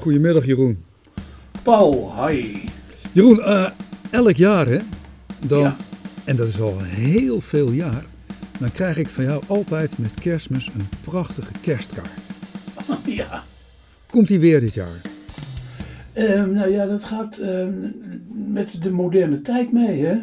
Goedemiddag Jeroen. Paul, hi. Jeroen, eh, elk jaar hè, dan, Ja. en dat is al heel veel jaar, dan krijg ik van jou altijd met kerstmis een prachtige kerstkaart. ja. Komt die weer dit jaar? Ehm, nou ja, dat gaat ehm, met de moderne tijd mee, hè.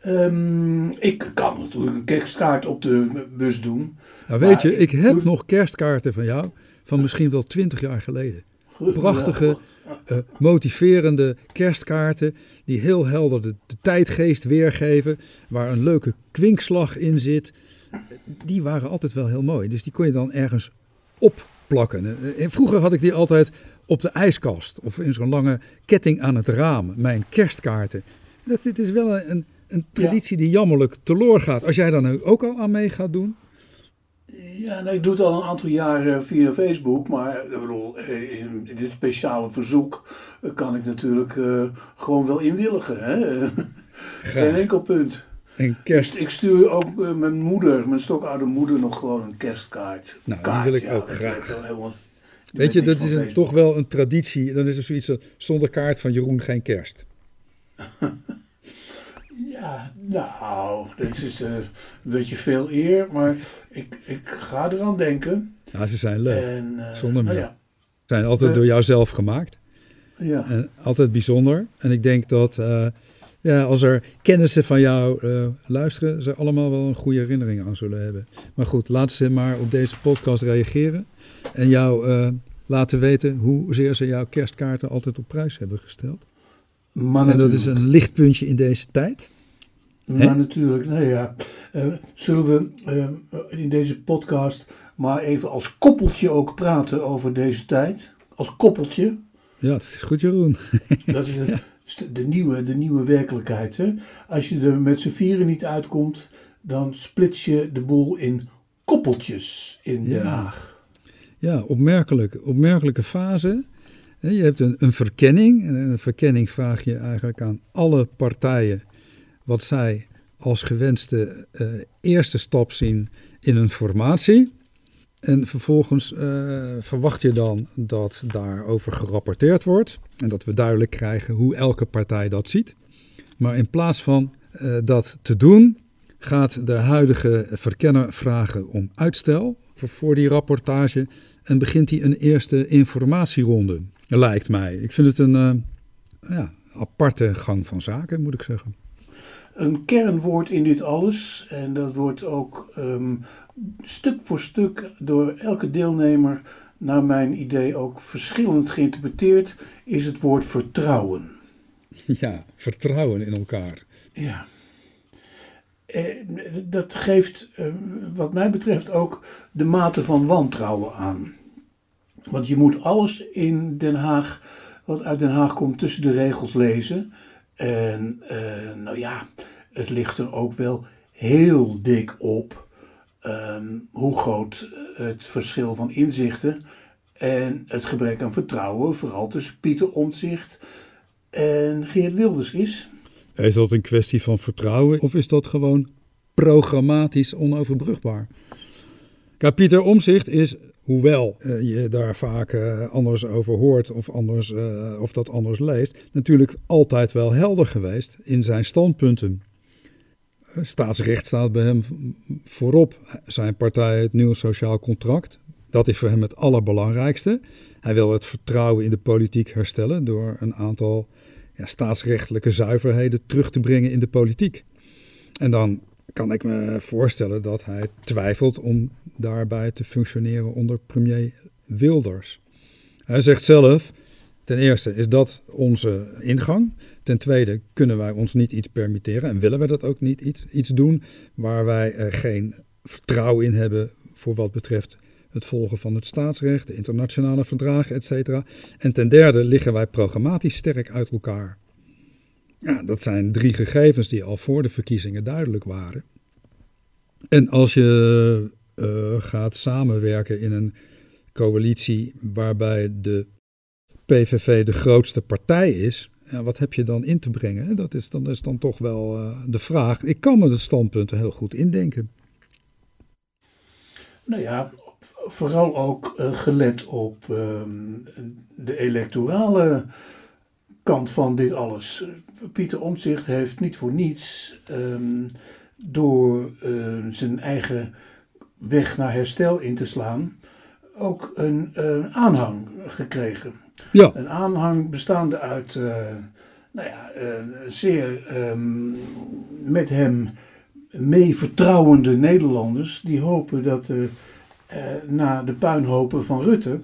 Ehm, ik kan natuurlijk een kerstkaart op de bus doen. Nou weet je, ik ik heb doe- nog kerstkaarten van jou van misschien wel twintig jaar geleden. Prachtige, eh, motiverende kerstkaarten die heel helder de, de tijdgeest weergeven, waar een leuke kwinkslag in zit. Die waren altijd wel heel mooi, dus die kon je dan ergens opplakken. Eh, En vroeger had ik die altijd op de ijskast of in zo'n lange ketting aan het raam, mijn kerstkaarten. Dat, dit is wel een, een, traditie die jammerlijk teloor gaat. Als jij daar nu ook al aan mee gaat doen, Ja, nou, ik doe het al een aantal jaren via Facebook, maar ik bedoel, eh, in dit speciale verzoek eh, kan ik natuurlijk eh, gewoon wel inwilligen. Hè? Geen enkel punt. een kerst... Ik stuur ook mijn moeder, mijn stokoude moeder, nog gewoon een kerstkaart. Nou, die wil ik ja, ook graag. weet ik wel helemaal- je Weet je, niks dat is een, toch wel een traditie. Dan is er zoiets als zonder kaart van Jeroen geen kerst. Ja, nou, dit is eh, een beetje veel eer, maar ik, ik ga eraan denken. Ja, ze zijn leuk. En, eh, Zonder nou meer. ja, Ze zijn altijd door jou zelf gemaakt. ja. En altijd bijzonder. En ik denk dat eh, ja, als er kennissen van jou luisteren, ze allemaal wel een goede herinnering aan zullen hebben. Maar goed, laat ze maar op deze podcast reageren. En jou laten weten hoezeer ze jouw kerstkaarten altijd op prijs hebben gesteld. Maar En dat is een lichtpuntje in deze tijd. Maar natuurlijk, nou ja. eh, zullen we eh, in deze podcast maar even als koppeltje ook praten over deze tijd? Als koppeltje. Ja, dat is goed Jeroen. Dat is de, de, nieuwe, de nieuwe werkelijkheid. Hè? Als je er met z'n vieren niet uitkomt, dan splits je de boel in koppeltjes in Den Ja. Haag. Ja, opmerkelijk. Opmerkelijke fase. Je hebt een, een verkenning. En een verkenning vraag je eigenlijk aan alle partijen wat zij als gewenste eh, eerste stap zien in een formatie. En vervolgens eh, verwacht je dan dat daarover gerapporteerd wordt. En dat we duidelijk krijgen hoe elke partij dat ziet. Maar in plaats van eh, dat te doen, gaat de huidige verkenner vragen om uitstel voor, voor die rapportage. En begint hij een eerste informatieronde, lijkt mij. Ik vind het een eh, ja, aparte gang van zaken, moet ik zeggen. Een kernwoord in dit alles, en dat wordt ook ehm, stuk voor stuk door elke deelnemer, naar mijn idee ook verschillend geïnterpreteerd, is het woord vertrouwen. Ja, vertrouwen in elkaar. Ja. Eh, dat geeft, eh, wat mij betreft, ook de mate van wantrouwen aan. Want je moet alles in Den Haag, wat uit Den Haag komt, tussen de regels lezen. En eh, nou ja, het ligt er ook wel heel dik op ehm, hoe groot het verschil van inzichten en het gebrek aan vertrouwen, vooral tussen Pieter Omtzigt en Geert Wilders is. Is dat een kwestie van vertrouwen of is dat gewoon programmatisch onoverbrugbaar? Kijk, Pieter Omzicht is, hoewel eh, je daar vaak eh, anders over hoort of, anders, eh, of dat anders leest, natuurlijk altijd wel helder geweest in zijn standpunten. Staatsrecht staat bij hem voorop. Zijn partij, het Nieuw Sociaal Contract, dat is voor hem het allerbelangrijkste. Hij wil het vertrouwen in de politiek herstellen door een aantal ja, staatsrechtelijke zuiverheden terug te brengen in de politiek. En dan kan ik me voorstellen dat hij twijfelt om daarbij te functioneren onder premier Wilders. Hij zegt zelf, ten eerste is dat onze ingang. Ten tweede kunnen wij ons niet iets permitteren en willen wij dat ook niet iets, iets doen waar wij geen vertrouwen in hebben voor wat betreft het volgen van het staatsrecht, de internationale verdragen, etc. En ten derde liggen wij programmatisch sterk uit elkaar. Ja, dat zijn drie gegevens die al voor de verkiezingen duidelijk waren. En als je eh, gaat samenwerken in een coalitie waarbij de PVV de grootste partij is, ja, wat heb je dan in te brengen? Dat is dan, is dan toch wel eh, de vraag. Ik kan me de standpunten heel goed indenken. Nou ja, vooral ook uh, gelet op ehm, de electorale kant van dit alles. Pieter Omtzigt heeft niet voor niets ehm, door uh, zijn eigen weg naar herstel in te slaan ook een, een aanhang gekregen. Ja. Een aanhang bestaande uit uh, nou ja, zeer um, met hem mee vertrouwende Nederlanders die hopen dat er na de puinhopen van Rutte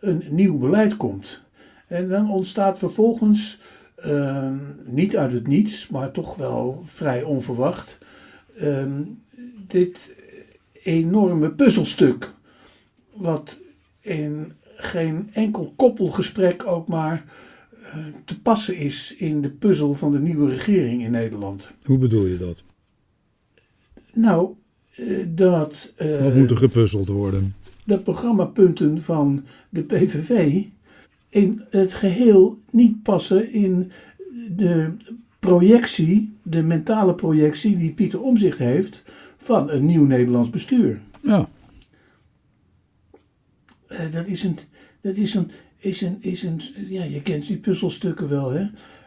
een nieuw beleid komt. En dan ontstaat vervolgens, uh, niet uit het niets, maar toch wel vrij onverwacht, uh, dit enorme puzzelstuk. Wat in geen enkel koppelgesprek ook maar uh, te passen is in de puzzel van de nieuwe regering in Nederland. Hoe bedoel je dat? Nou, uh, dat. Uh, Wat moet er gepuzzeld worden? De programmapunten van de PVV in het geheel niet passen in de projectie, de mentale projectie die Pieter Omzicht heeft van een nieuw Nederlands bestuur. Ja. Uh, dat is een, dat is een, is een, is een, ja, je kent die puzzelstukken wel, hè?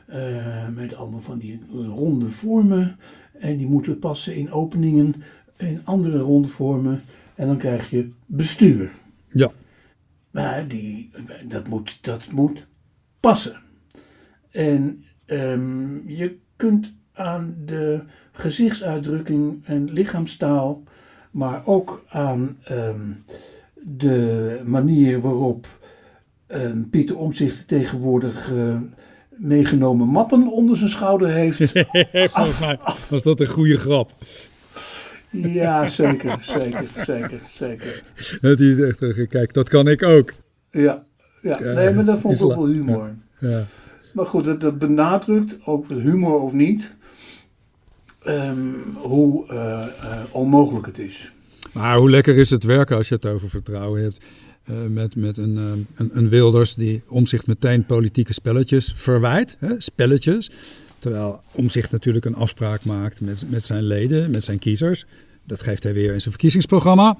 Uh, met allemaal van die ronde vormen. En die moeten passen in openingen, in andere ronde vormen. En dan krijg je bestuur. Ja. Maar die, dat, moet, dat moet passen. En um, je kunt aan de gezichtsuitdrukking en lichaamstaal, maar ook aan um, de manier waarop um, Pieter Omzicht tegenwoordig uh, meegenomen mappen onder zijn schouder heeft. af, mij was dat een goede grap. Ja, zeker, zeker, zeker, zeker. Het is echt, eh, kijk, dat kan ik ook. Ja, ja. nee, maar dat vond ik ook wel humor. Ja. ja. Maar goed, dat, dat benadrukt, ook humor of niet, um, hoe uh, uh, onmogelijk het is. Maar hoe lekker is het werken als je het over vertrouwen hebt. Uh, met, met een, een, een, Wilders die om zich meteen politieke spelletjes verwijt. Hè, spelletjes. Terwijl Omzicht natuurlijk een afspraak maakt met, met zijn leden, met zijn kiezers. Dat geeft hij weer in zijn verkiezingsprogramma.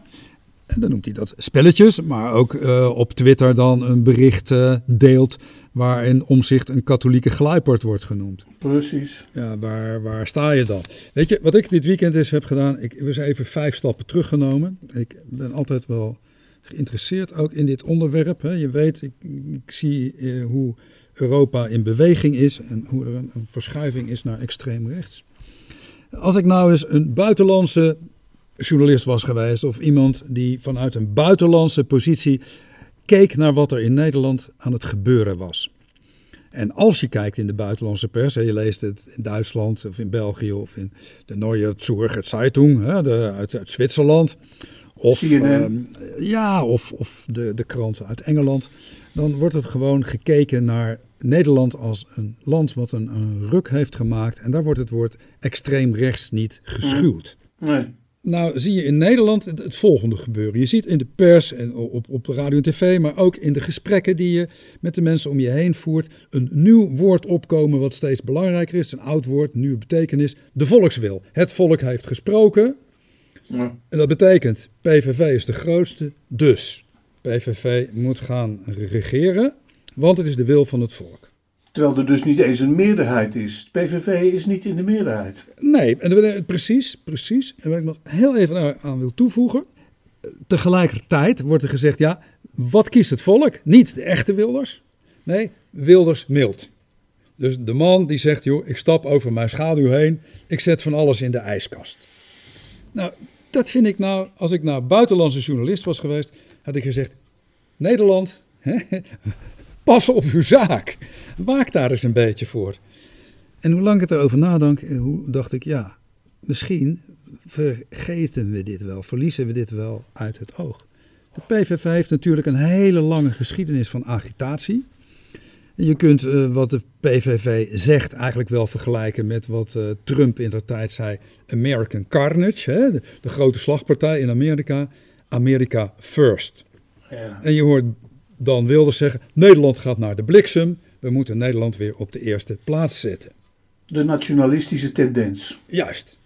En dan noemt hij dat spelletjes, maar ook uh, op Twitter dan een bericht uh, deelt waarin Omzicht een katholieke gluiperd wordt genoemd. Precies. Ja, waar, waar sta je dan? Weet je, wat ik dit weekend eens heb gedaan, ik was even vijf stappen teruggenomen. Ik ben altijd wel geïnteresseerd ook in dit onderwerp. Hè. Je weet, ik, ik zie uh, hoe Europa in beweging is en hoe er een, verschuiving is naar extreem rechts. Als ik nou eens een buitenlandse journalist was geweest of iemand die vanuit een buitenlandse positie keek naar wat er in Nederland aan het gebeuren was. En als je kijkt in de buitenlandse pers, je leest het in Duitsland of in België of in de Neue Zürcher Zeitung hè, de, uit, uit Zwitserland. Of, uh, ja, of, of de, de kranten uit Engeland. Dan wordt het gewoon gekeken naar Nederland als een land wat een, een ruk heeft gemaakt. En daar wordt het woord extreem rechts niet geschuwd. Nee. Nou zie je in Nederland het, het, volgende gebeuren. Je ziet in de pers en op, op de radio en tv, maar ook in de gesprekken die je met de mensen om je heen voert, een nieuw woord opkomen wat steeds belangrijker is. Een oud woord, nieuwe betekenis. De volkswil. Het volk heeft gesproken. Ja. En dat betekent, PVV is de grootste, dus PVV moet gaan regeren. Want het is de wil van het volk. Terwijl er dus niet eens een meerderheid is. PVV is niet in de meerderheid. Nee, en precies, precies. En wat ik nog heel even aan wil toevoegen. Tegelijkertijd wordt er gezegd, ja, wat kiest het volk? Niet de echte Wilders. Nee, Wilders mild. Dus de man die zegt, joh, ik stap over mijn schaduw heen. Ik zet van alles in de ijskast. Nou, dat vind ik nou, als ik nou buitenlandse journalist was geweest, had ik gezegd, Nederland, Pas op uw zaak. Waak daar eens een beetje voor. En hoe lang ik erover nadenk, eh, hoe dacht ik, ja, misschien vergeten we dit wel, verliezen we dit wel uit het oog. De PVV heeft natuurlijk een hele lange geschiedenis van agitatie. Je kunt uh, wat de PVV zegt eigenlijk wel vergelijken met wat uh, Trump in der tijd zei: American Carnage, hè? De, de, grote slagpartij in Amerika. America first. Ja. En je hoort dan wilde zeggen: Nederland gaat naar de bliksem. We moeten Nederland weer op de eerste plaats zetten. De nationalistische tendens. Juist.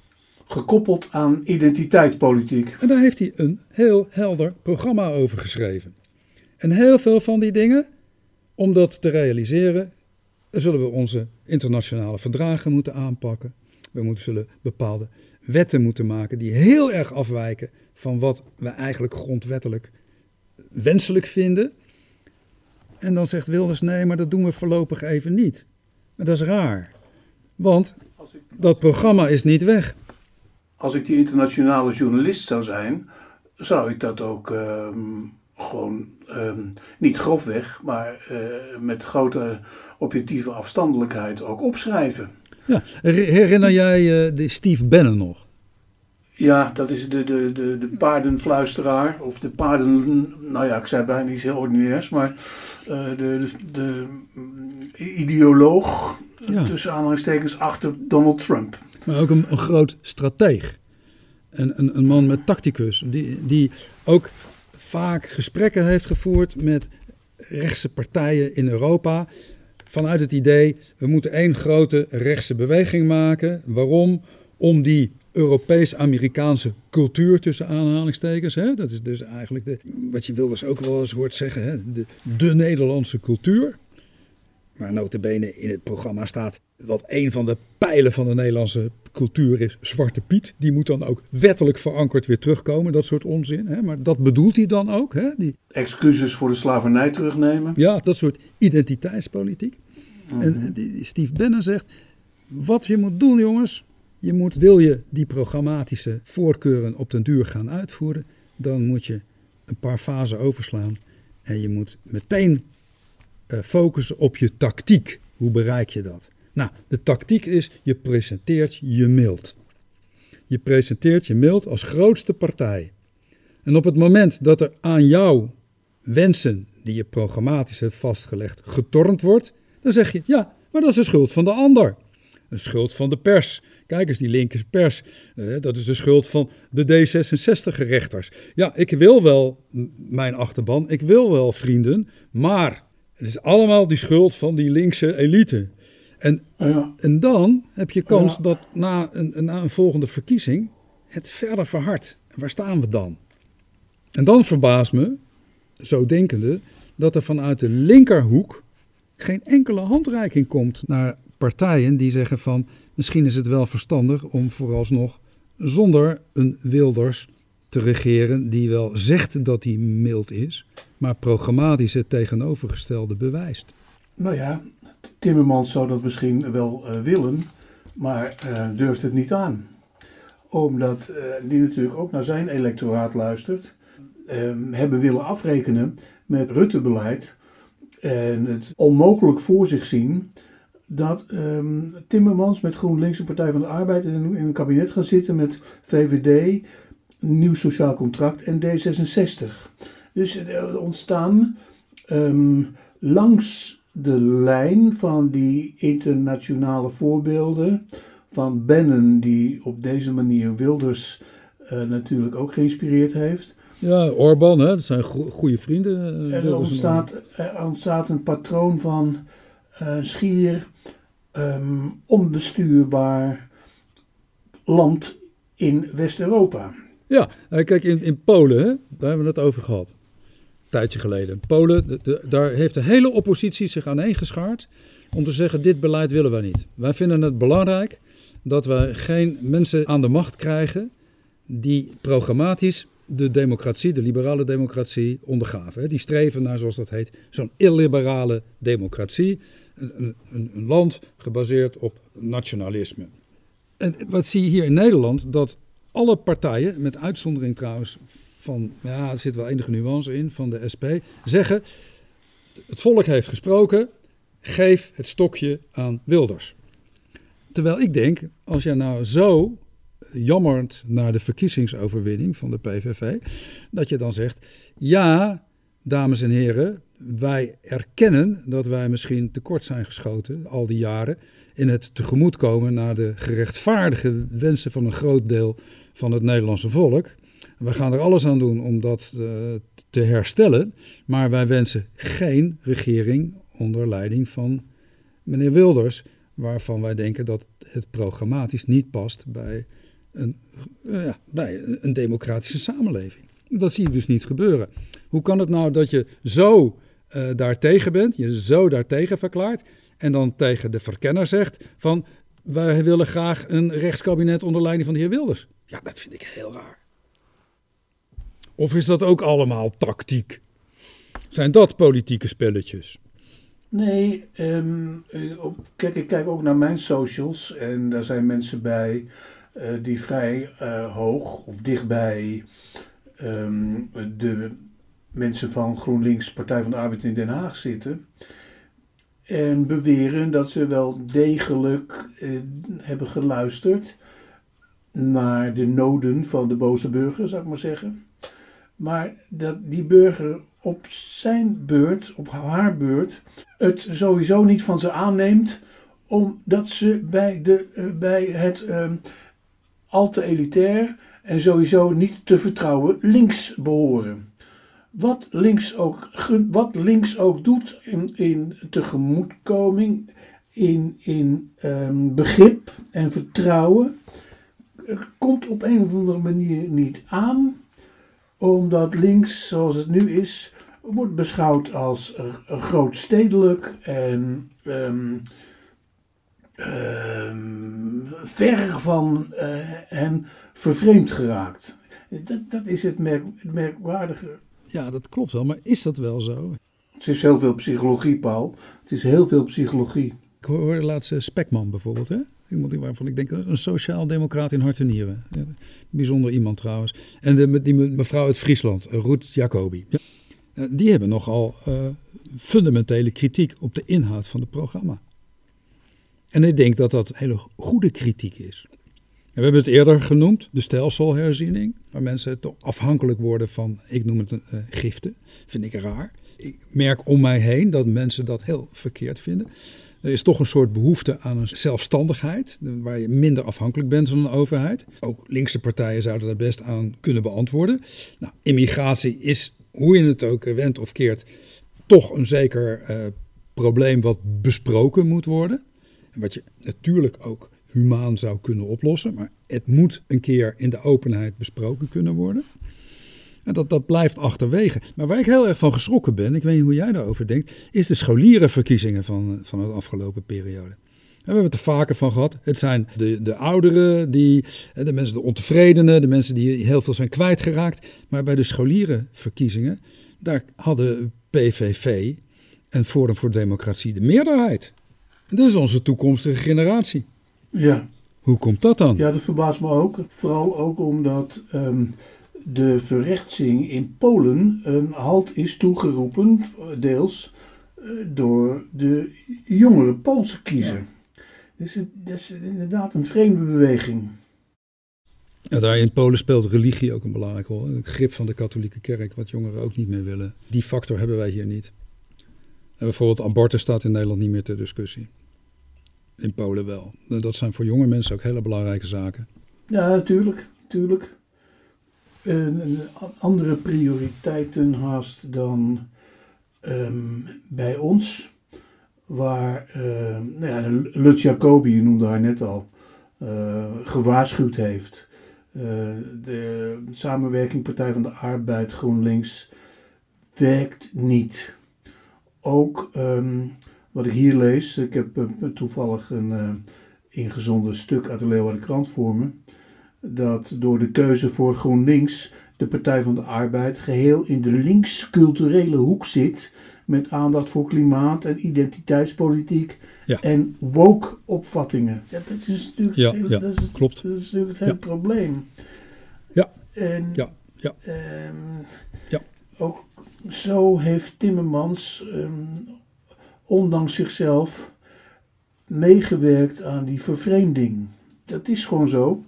gekoppeld aan identiteitspolitiek. En daar heeft hij een heel helder programma over geschreven. En heel veel van die dingen, om dat te realiseren, zullen we onze internationale verdragen moeten aanpakken. We moeten, zullen bepaalde wetten moeten maken die heel erg afwijken van wat we eigenlijk grondwettelijk wenselijk vinden. En dan zegt Wilders nee, maar dat doen we voorlopig even niet. Maar dat is raar. Want dat programma is niet weg. Als ik die internationale journalist zou zijn, zou ik dat ook ehm, gewoon ehm, niet grofweg, maar uh, met grote objectieve afstandelijkheid ook opschrijven. Ja, herinner jij uh, de Steve Bannon nog? Ja, dat is de, de, de, de paardenfluisteraar. Of de paarden, nou ja, ik zei bijna iets heel ordinairs. Maar uh, de, de, de, ideoloog, ja. tussen aanhalingstekens, achter Donald Trump. Maar ook een, een groot strateeg. En een, een man met tacticus. Die, die ook vaak gesprekken heeft gevoerd met rechtse partijen in Europa. Vanuit het idee, we moeten één grote rechtse beweging maken. Waarom? Om die Europees-Amerikaanse cultuur tussen aanhalingstekens. Hè? Dat is dus eigenlijk de, wat je Wilders ook wel eens hoort zeggen, hè? De, de Nederlandse cultuur. Maar notabene in het programma staat wat een van de pijlen van de Nederlandse cultuur is, Zwarte Piet. Die moet dan ook wettelijk verankerd weer terugkomen, dat soort onzin. Hè? Maar dat bedoelt hij dan ook. Hè? Die... Excuses voor de slavernij terugnemen. Ja, dat soort identiteitspolitiek. En mhm. die Steve Bannon zegt, wat je moet doen jongens, je moet, wil je die programmatische voorkeuren op den duur gaan uitvoeren, dan moet je een paar fasen overslaan. En je moet meteen uh, focussen op je tactiek. Hoe bereik je dat? Nou, de tactiek is, je presenteert je mild. Je presenteert je mild als grootste partij. En op het moment dat er aan jouw wensen, die je programmatisch hebt vastgelegd, getornd wordt, dan zeg je, ja, maar dat is de schuld van de ander. Een schuld van de pers. Kijk eens, die linker pers. Eh, dat is de schuld van de D66-rechters. Ja, ik wil wel mijn achterban, ik wil wel vrienden, maar het is allemaal die schuld van die linkse elite. En, ja. en dan heb je kans dat na een, na een volgende verkiezing het verder verhardt. Waar staan we dan? En dan verbaast me, zo denkende, dat er vanuit de linkerhoek geen enkele handreiking komt naar partijen die zeggen van misschien is het wel verstandig om vooralsnog zonder een Wilders te regeren die wel zegt dat hij mild is, maar programmatisch het tegenovergestelde bewijst. Nou ja, Timmermans zou dat misschien wel uh, willen, maar uh, durft het niet aan. Omdat uh, die natuurlijk ook naar zijn electoraat luistert, ehm, hebben willen afrekenen met Rutte-beleid en het onmogelijk voor zich zien dat um, Timmermans met GroenLinks en Partij van de Arbeid in een, in een kabinet gaat zitten met VVD, Nieuw Sociaal Contract en D66. Dus er ontstaan um, langs de lijn van die internationale voorbeelden van Bannon, die op deze manier Wilders uh, natuurlijk ook geïnspireerd heeft. Ja, Orbán, hè, dat zijn goede vrienden. Uh, er, ontstaat, er ontstaat een patroon van uh, schier um, onbestuurbaar land in West-Europa. Ja, kijk, in, in Polen, hè, daar hebben we het over gehad. Tijdje geleden. Polen, daar heeft de hele oppositie zich aaneen geschaard om te zeggen, dit beleid willen wij niet. Wij vinden het belangrijk dat wij geen mensen aan de macht krijgen die programmatisch de democratie, de liberale democratie, ondergaven. Die streven naar, zoals dat heet, zo'n illiberale democratie. Een, een, een, land gebaseerd op nationalisme. En wat zie je hier in Nederland? Dat alle partijen, met uitzondering trouwens van, ja, er zit wel enige nuance in, van de SP, zeggen: het volk heeft gesproken, geef het stokje aan Wilders. Terwijl ik denk, als je nou zo jammerend naar de verkiezingsoverwinning van de PVV, dat je dan zegt: ja, dames en heren, wij erkennen dat wij misschien tekort zijn geschoten al die jaren in het tegemoetkomen naar de gerechtvaardige wensen van een groot deel van het Nederlandse volk. We gaan er alles aan doen om dat uh, te herstellen, maar wij wensen geen regering onder leiding van meneer Wilders, waarvan wij denken dat het programmatisch niet past bij een, ja, bij een democratische samenleving. Dat zie je dus niet gebeuren. Hoe kan het nou dat je zo uh, daartegen bent, je zo daartegen verklaart en dan tegen de verkenner zegt van wij willen graag een rechtskabinet onder leiding van de heer Wilders. Ja, dat vind ik heel raar. Of is dat ook allemaal tactiek? Zijn dat politieke spelletjes? Nee, um, kijk, ik kijk ook naar mijn socials en daar zijn mensen bij uh, die vrij uh, hoog of dichtbij um, de mensen van GroenLinks, Partij van de Arbeid in Den Haag zitten. En beweren dat ze wel degelijk eh, hebben geluisterd naar de noden van de boze burger, zou ik maar zeggen. Maar dat die burger op zijn beurt, op haar beurt, het sowieso niet van ze aanneemt, omdat ze bij, de, eh, bij het uh, al te elitair en sowieso niet te vertrouwen links behoren. Wat links ook, wat links ook doet in, in tegemoetkoming, in, in um, begrip en vertrouwen, komt op een of andere manier niet aan, omdat links, zoals het nu is, wordt beschouwd als grootstedelijk en um, um, ver van uh, hen vervreemd geraakt. Dat, dat is het, merk, het merkwaardige ja, dat klopt wel, maar is dat wel zo? Het is heel veel psychologie, Paul. Het is heel veel psychologie. Ik hoorde laatst Spekman bijvoorbeeld, hè? Iemand waarvan ik denk een sociaal-democraat in hart en nieren. Ja, bijzonder iemand trouwens. En de, die mevrouw uit Friesland, Ruth Jacobi. Ja, eh, die hebben nogal uh, fundamentele kritiek op de inhoud van het programma. En ik denk dat dat hele goede kritiek is we hebben het eerder genoemd, de stelselherziening, waar mensen toch afhankelijk worden van, ik noem het uh, giften. Vind ik raar. Ik merk om mij heen dat mensen dat heel verkeerd vinden. Er is toch een soort behoefte aan een zelfstandigheid, waar je minder afhankelijk bent van een overheid. Ook linkse partijen zouden daar best aan kunnen beantwoorden. Nou, immigratie is, hoe je het ook wendt of keert, toch een zeker uh, probleem wat besproken moet worden. En wat je natuurlijk ook humaan zou kunnen oplossen. Maar het moet een keer in de openheid besproken kunnen worden. En dat, dat blijft achterwege. Maar waar ik heel erg van geschrokken ben, ik weet niet hoe jij daarover denkt, is de scholierenverkiezingen van, van de afgelopen periode. We hebben het er vaker van gehad. Het zijn de, de ouderen, die, de mensen, de ontevredenen, de mensen die heel veel zijn kwijtgeraakt. Maar bij de scholierenverkiezingen, daar hadden PVV en Forum voor Democratie de meerderheid. En dat is onze toekomstige generatie. Ja. Hoe komt dat dan? Ja, dat verbaast me ook. Vooral ook omdat um, de verrechtsing in Polen een halt is toegeroepen, deels uh, door de jongere Poolse kiezer. Ja. Dus het, dat is inderdaad een vreemde beweging. Ja, daar in Polen speelt religie ook een belangrijke rol. Het grip van de katholieke kerk, wat jongeren ook niet meer willen. Die factor hebben wij hier niet. En bijvoorbeeld abortus staat in Nederland niet meer ter discussie in Polen wel. Dat zijn voor jonge mensen ook hele belangrijke zaken. Ja, natuurlijk. natuurlijk. Andere prioriteiten haast dan um, bij ons. Waar uh, nou ja, Lutz Jacobi, je noemde haar net al, uh, gewaarschuwd heeft. Uh, de samenwerking Partij van de Arbeid, GroenLinks, werkt niet. Ook um, wat ik hier lees. Ik heb uh, toevallig een ingezonden stuk uit de Leeuwarden Krant voor me. Dat door de keuze voor GroenLinks de Partij van de Arbeid geheel in de links-culturele hoek zit. Met aandacht voor klimaat en identiteitspolitiek ja. en woke-opvattingen. Ja, dat is natuurlijk, ja, ja, dat is, klopt. Dat is natuurlijk het hele probleem. Ja. En, ja. Ja. Um, ja. Ook zo heeft Timmermans um, ondanks zichzelf meegewerkt aan die vervreemding. Dat is gewoon zo.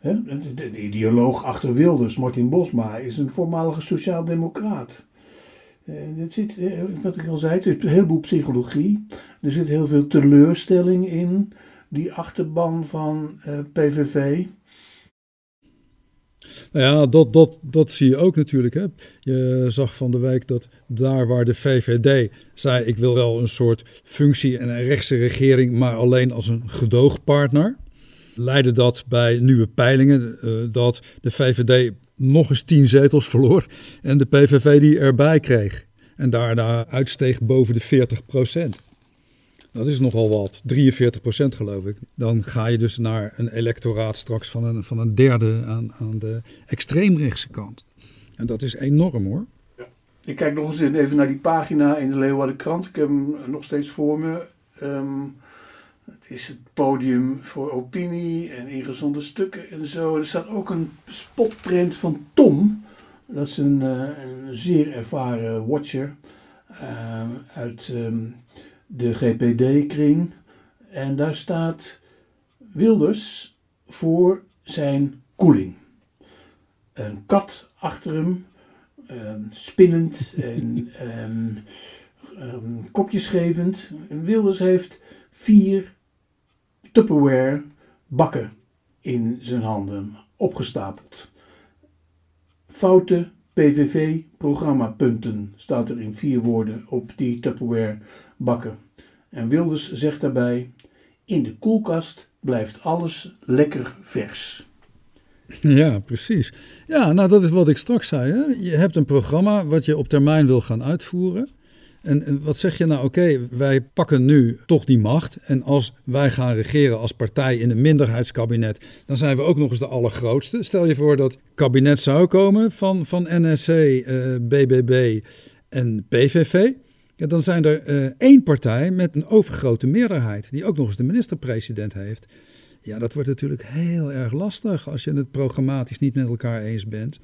De ideoloog achter Wilders, Martin Bosma, is een voormalige sociaaldemocraat. Eh, zit, eh, wat ik al zei, het zit een heleboel psychologie. Er zit heel veel teleurstelling in, die achterban van eh, PVV. Nou ja, dat, dat, dat zie je ook natuurlijk. Hè. Je zag van de wijk dat daar waar de VVD zei: ik wil wel een soort functie en een rechtse regering, maar alleen als een gedoogpartner. Leidde dat bij nieuwe peilingen uh, dat de VVD nog eens tien zetels verloor en de PVV die erbij kreeg. En daarna uitsteeg boven de 40 procent. Dat is nogal wat, 43 procent geloof ik. Dan ga je dus naar een electoraat straks van een, van een derde aan, aan de extreemrechtse kant. En dat is enorm hoor. Ja. Ik kijk nog eens even naar die pagina in de Leeuwardenkrant. Ik heb hem nog steeds voor me. Ehm, is het podium voor opinie en ingezonde stukken en zo. Er staat ook een spotprint van Tom. Dat is een, eh, een zeer ervaren watcher uh, uit um, de GPD-kring. En daar staat Wilders voor zijn koeling. Een kat achter hem, um, spinnend en um, kopjes gevend. En Wilders heeft vier Tupperware bakken in zijn handen opgestapeld. Foute PVV-programmapunten staat er in vier woorden op die Tupperware bakken. En Wilders zegt daarbij: In de koelkast blijft alles lekker vers. Ja, precies. Ja, nou dat is wat ik straks zei. Hè? Je hebt een programma wat je op termijn wil gaan uitvoeren. En, wat zeg je nou, oké, wij pakken nu toch die macht. En als wij gaan regeren als partij in een minderheidskabinet, dan zijn we ook nog eens de allergrootste. Stel je voor dat kabinet zou komen van, van NSC, BBB en PVV. Ja, dan zijn er uh, één partij met een overgrote meerderheid, die ook nog eens de minister-president heeft. Ja, dat wordt natuurlijk heel erg lastig als je het programmatisch niet met elkaar eens bent.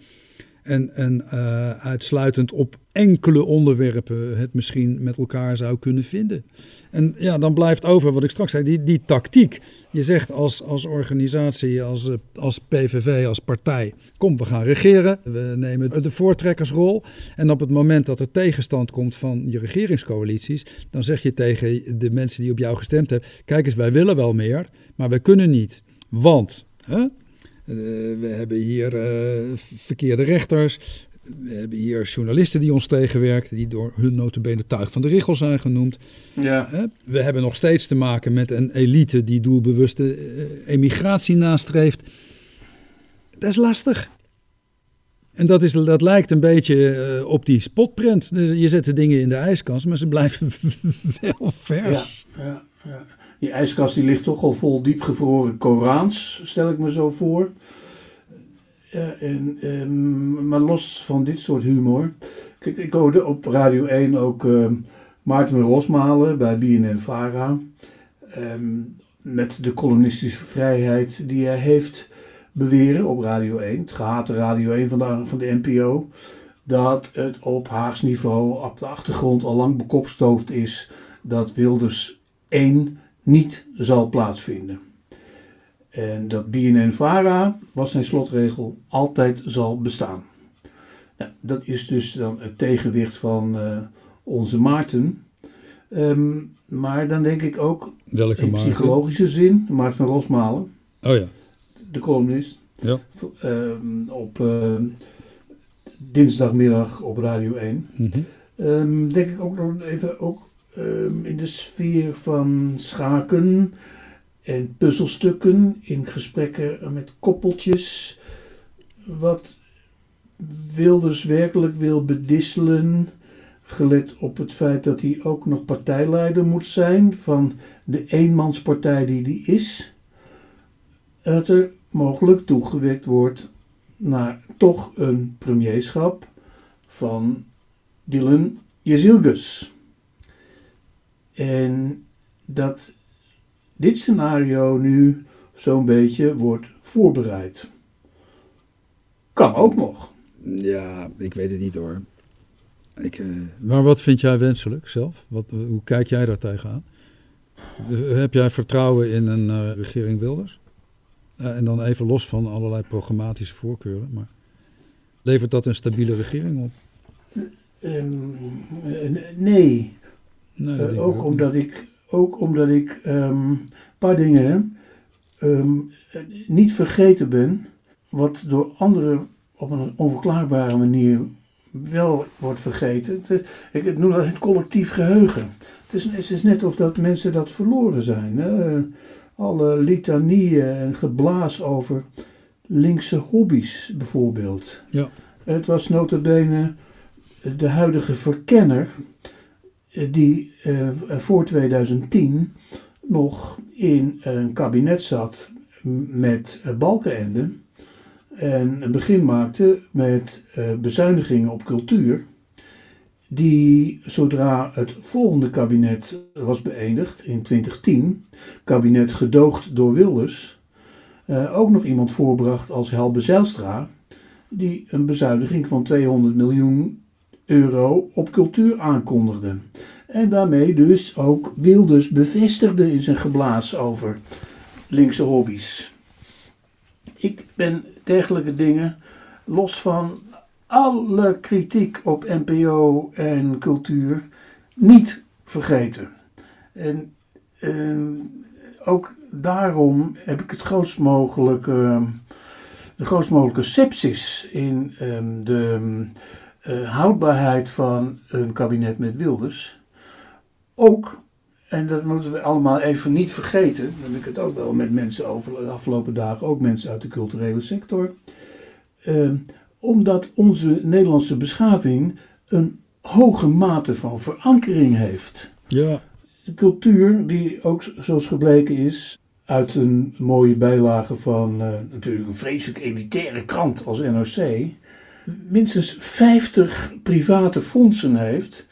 En, en uh, uitsluitend op enkele onderwerpen het misschien met elkaar zou kunnen vinden. En ja, dan blijft over wat ik straks zei, die, die tactiek. Je zegt als, als organisatie, als, als PVV, als partij, kom we gaan regeren. We nemen de voortrekkersrol. En op het moment dat er tegenstand komt van je regeringscoalities, dan zeg je tegen de mensen die op jou gestemd hebben, kijk eens, wij willen wel meer, maar wij kunnen niet. Want... Uh, we hebben hier uh, verkeerde rechters. We hebben hier journalisten die ons tegenwerken, die door hun notabene tuig van de richel zijn genoemd. Ja. We hebben nog steeds te maken met een elite die doelbewuste emigratie nastreeft. Dat is lastig. En dat, is, dat lijkt een beetje op die spotprint. Dus je zet de dingen in de ijskast, maar ze blijven wel vers. Ja, ja, ja. Die ijskast die ligt toch al vol diepgevroren Korans, stel ik me zo voor. En, um, maar los van dit soort humor. Kijk, ik hoorde op Radio 1 ook uh, Maarten Rosmalen bij BNN Vara. Um, met de columnistische vrijheid die hij heeft beweren op Radio 1. Het gehate Radio 1 van de, van de NPO. Dat het op Haags niveau op de achtergrond al lang bekopstoofd is dat Wilders 1 niet zal plaatsvinden. En dat BNN-VARA, was zijn slotregel, altijd zal bestaan. Nou, dat is dus dan het tegenwicht van uh, onze Maarten. Um, maar dan denk ik ook Welke in Maarten? psychologische zin, Maarten van Rosmalen, oh ja. de columnist, ja. um, op uh, dinsdagmiddag op Radio 1. Mm -hmm. um, denk ik ook nog even ook um, in de sfeer van schaken en puzzelstukken, in gesprekken met koppeltjes, wat Wilders werkelijk wil bedisselen, gelet op het feit dat hij ook nog partijleider moet zijn van de eenmanspartij die die is, dat er mogelijk toegewerkt wordt naar toch een premierschap van Dylan Jezilgus. En dat dit scenario nu zo'n beetje wordt voorbereid. Kan ook nog. Ja, ik weet het niet hoor. Ik, uh, maar wat vind jij wenselijk zelf? Wat, hoe kijk jij daar tegenaan? Heb jij vertrouwen in een uh, regering Wilders? Uh, en dan even los van allerlei programmatische voorkeuren. Maar levert dat een stabiele regering op? Um, nee. Nee uh, ook, omdat ik, ook omdat ik een um, paar dingen um, niet vergeten ben. Wat door anderen op een onverklaarbare manier wel wordt vergeten. Het is, ik noem dat het collectief geheugen. Het is, het is net of dat mensen dat verloren zijn. Hè? alle litanieën en geblaas over linkse hobby's bijvoorbeeld. Ja. Het was notabene de huidige verkenner eh, die eh, voor 2010 nog in een kabinet zat met eh, Balkenende en een begin maakte met eh, bezuinigingen op cultuur, die zodra het volgende kabinet was beëindigd in 2010, kabinet gedoogd door Wilders, eh, ook nog iemand voorbracht als Helbe Zijlstra, die een bezuiniging van 200 miljoen euro op cultuur aankondigde. En daarmee dus ook Wilders bevestigde in zijn geblaas over linkse hobby's. Ik ben dergelijke dingen, los van alle kritiek op NPO en cultuur, niet vergeten. En ehm, ook daarom heb ik het grootst mogelijke, de grootst mogelijke sepsis in ehm, de uh, houdbaarheid van een kabinet met Wilders. Ook, en dat moeten we allemaal even niet vergeten, daar heb ik het ook wel met mensen over de afgelopen dagen, ook mensen uit de culturele sector. Uh, omdat onze Nederlandse beschaving een hoge mate van verankering heeft. Ja. De cultuur, die ook zoals gebleken is, uit een mooie bijlage van uh, natuurlijk een vreselijk elitaire krant als NRC, minstens 50 private fondsen heeft,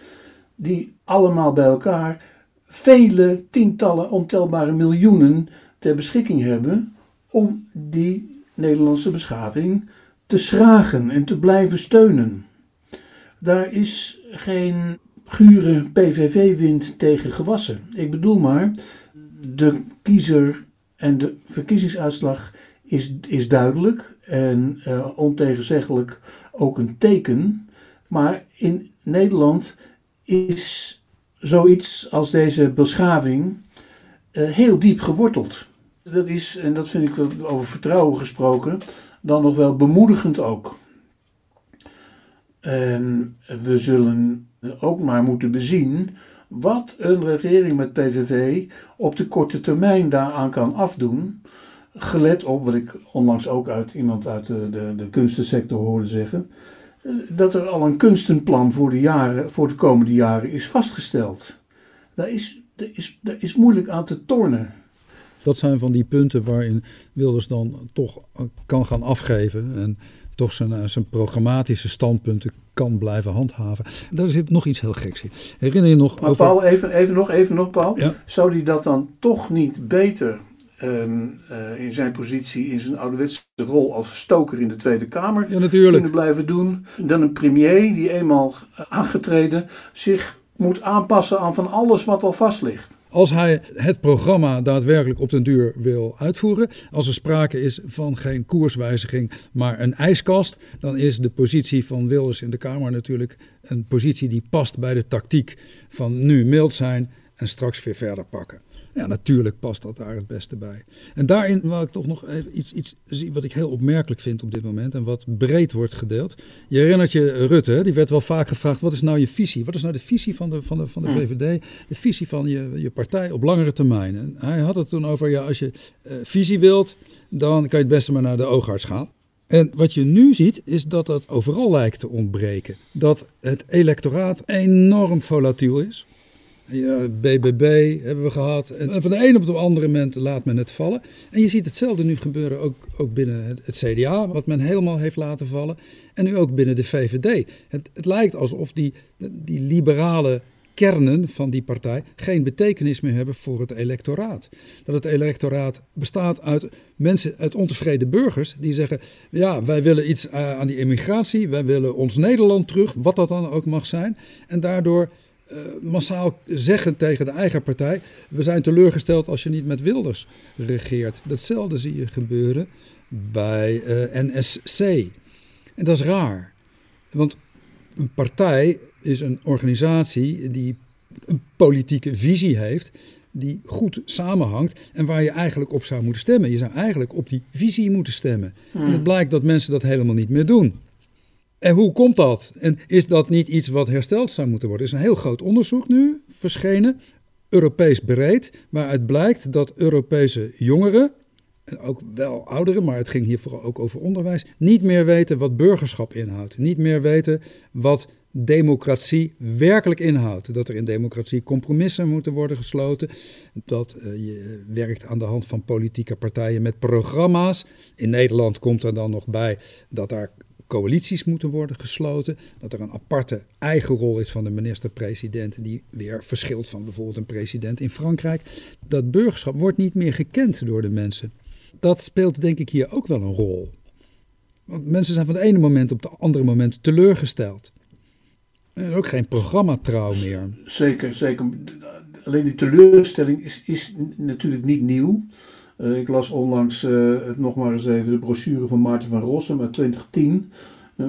die allemaal bij elkaar vele tientallen ontelbare miljoenen ter beschikking hebben om die Nederlandse beschaving te schragen en te blijven steunen. Daar is geen gure PVV-wind tegen gewassen. Ik bedoel maar, de kiezer en de verkiezingsuitslag is, is duidelijk en uh, ontegenzeggelijk ook een teken. Maar in Nederland is zoiets als deze beschaving uh, heel diep geworteld. Dat is, en dat vind ik over vertrouwen gesproken, dan nog wel bemoedigend ook. En we zullen ook maar moeten bezien wat een regering met PVV op de korte termijn daaraan kan afdoen. Gelet op, wat ik onlangs ook uit iemand uit de, de, de kunstensector hoorde zeggen, dat er al een kunstenplan voor de, jaren, voor de komende jaren is vastgesteld. Daar is, daar is, daar is moeilijk aan te tornen. Dat zijn van die punten waarin Wilders dan toch kan gaan afgeven en toch zijn, zijn programmatische standpunten kan blijven handhaven. Daar zit nog iets heel geks in. Herinner je nog maar over... Paul, even, even nog, even nog Paul. Ja. Zou die dat dan toch niet beter um, uh, in zijn positie, in zijn ouderwetse rol als stoker in de Tweede Kamer ja, natuurlijk. kunnen blijven doen, dan een premier die eenmaal aangetreden zich moet aanpassen aan van alles wat al vast ligt. Als hij het programma daadwerkelijk op den duur wil uitvoeren, als er sprake is van geen koerswijziging, maar een ijskast, dan is de positie van Wilders in de Kamer natuurlijk een positie die past bij de tactiek van nu mild zijn en straks weer verder pakken. Ja, natuurlijk past dat daar het beste bij. En daarin wil ik toch nog even iets, iets zien wat ik heel opmerkelijk vind op dit moment en wat breed wordt gedeeld. Je herinnert je Rutte, die werd wel vaak gevraagd: wat is nou je visie? Wat is nou de visie van de, van de, van de VVD? De visie van je, je partij op langere termijn. En hij had het toen over: ja, als je uh, visie wilt, dan kan je het beste maar naar de oogarts gaan. En wat je nu ziet, is dat dat overal lijkt te ontbreken. Dat het electoraat enorm volatiel is. Ja, BBB hebben we gehad. En van de een op de andere moment laat men het vallen. En je ziet hetzelfde nu gebeuren ook, ook binnen het, CDA, wat men helemaal heeft laten vallen. En nu ook binnen de VVD. Het, het lijkt alsof die, die liberale kernen van die partij geen betekenis meer hebben voor het electoraat. Dat het electoraat bestaat uit mensen, uit ontevreden burgers, die zeggen: Ja, wij willen iets uh, aan die immigratie, wij willen ons Nederland terug, wat dat dan ook mag zijn. En daardoor massaal zeggen tegen de eigen partij: We zijn teleurgesteld als je niet met Wilders regeert. Datzelfde zie je gebeuren bij uh, NSC. En dat is raar. Want een partij is een organisatie die een politieke visie heeft. Die goed samenhangt en waar je eigenlijk op zou moeten stemmen. Je zou eigenlijk op die visie moeten stemmen. Hmm. En het blijkt dat mensen dat helemaal niet meer doen. En hoe komt dat? En is dat niet iets wat hersteld zou moeten worden? Er is een heel groot onderzoek nu verschenen Europees breed, waaruit blijkt dat Europese jongeren, en ook wel ouderen, maar het ging hier vooral ook over onderwijs, niet meer weten wat burgerschap inhoudt. Niet meer weten wat democratie werkelijk inhoudt. Dat er in democratie compromissen moeten worden gesloten. Dat uh, je werkt aan de hand van politieke partijen met programma's. In Nederland komt er dan nog bij dat daar coalities moeten worden gesloten. Dat er een aparte eigen rol is van de minister-president, die weer verschilt van bijvoorbeeld een president in Frankrijk. Dat burgerschap wordt niet meer gekend door de mensen. Dat speelt denk ik hier ook wel een rol. Want mensen zijn van het ene moment op het andere moment teleurgesteld. En ook geen programmatrouw meer. Zeker, zeker. Alleen die teleurstelling is, is natuurlijk niet nieuw. Uh, ik las onlangs uh, het nog maar eens even de brochure van Maarten van Rossum uit 2010. Uh,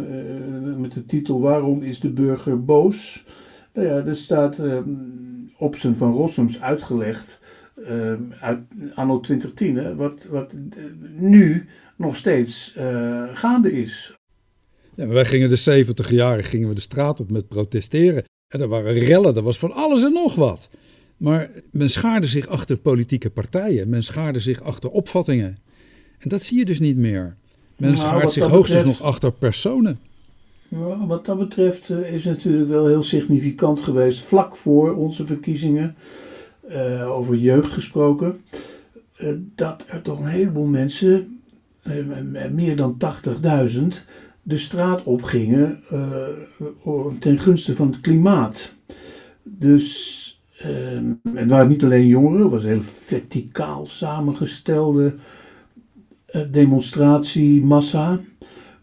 met de titel Waarom is de burger boos? Nou ja, er staat op zijn Van Rossums uitgelegd uit anno 2010, hè, wat, wat nu nog steeds gaande is. Ja, wij gingen de 70 jaren gingen we de straat op met protesteren. En er waren rellen, er was van alles en nog wat. Maar men schaarde zich achter politieke partijen. Men schaarde zich achter opvattingen. En dat zie je dus niet meer. Men nou, schaart zich hoogstens nog achter personen. Ja, wat dat betreft uh, is natuurlijk wel heel significant geweest. Vlak voor onze verkiezingen, uh, over jeugd gesproken, uh, dat er toch een heleboel mensen, meer dan 80.000, de straat opgingen ten gunste van het klimaat. Dus uh, het waren niet alleen jongeren, het was een heel verticaal samengestelde uh, demonstratiemassa.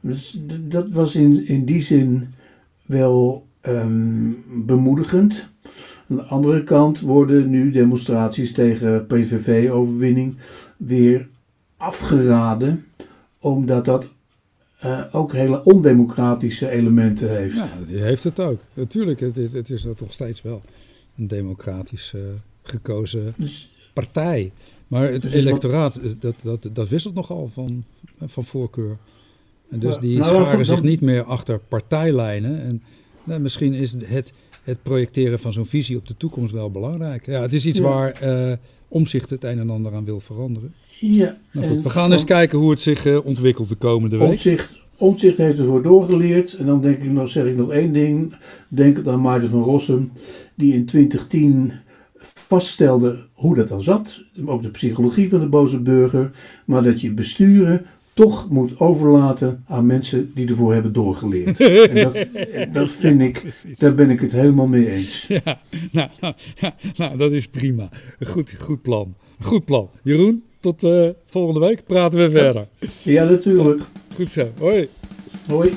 Dus dat was in, in die zin wel um, bemoedigend. Aan de andere kant worden nu demonstraties tegen PVV-overwinning weer afgeraden, omdat dat uh, ook hele ondemocratische elementen heeft. Ja, die heeft het ook. Natuurlijk, het, het is dat nog steeds wel een democratisch uh, gekozen dus, partij. Maar het dus electoraat, wat, dat, dat, dat wisselt nogal van, van voorkeur. En dus die nou, scharen zich niet meer achter partijlijnen. En nou, misschien is het, het projecteren van zo'n visie op de toekomst wel belangrijk. Ja, het is iets ja. waar uh, Omzicht het een en ander aan wil veranderen. Ja, nou goed, we gaan eens kijken hoe het zich uh, ontwikkelt de komende week. Omzicht, Omtzigt heeft ervoor doorgeleerd. En dan denk ik nog, zeg ik nog één ding. Denk aan Maarten van Rossum, die in 2010 vaststelde hoe dat dan zat. Ook de psychologie van de boze burger. Maar dat je besturen toch moet overlaten aan mensen die ervoor hebben doorgeleerd. en dat, dat vind ik, daar ben ik het helemaal mee eens. Ja, nou, nou, nou dat is prima. Goed, goed plan. Goed plan. Jeroen, tot uh, volgende week praten we verder. Ja, natuurlijk. Goed zo. Hoi. Hoi.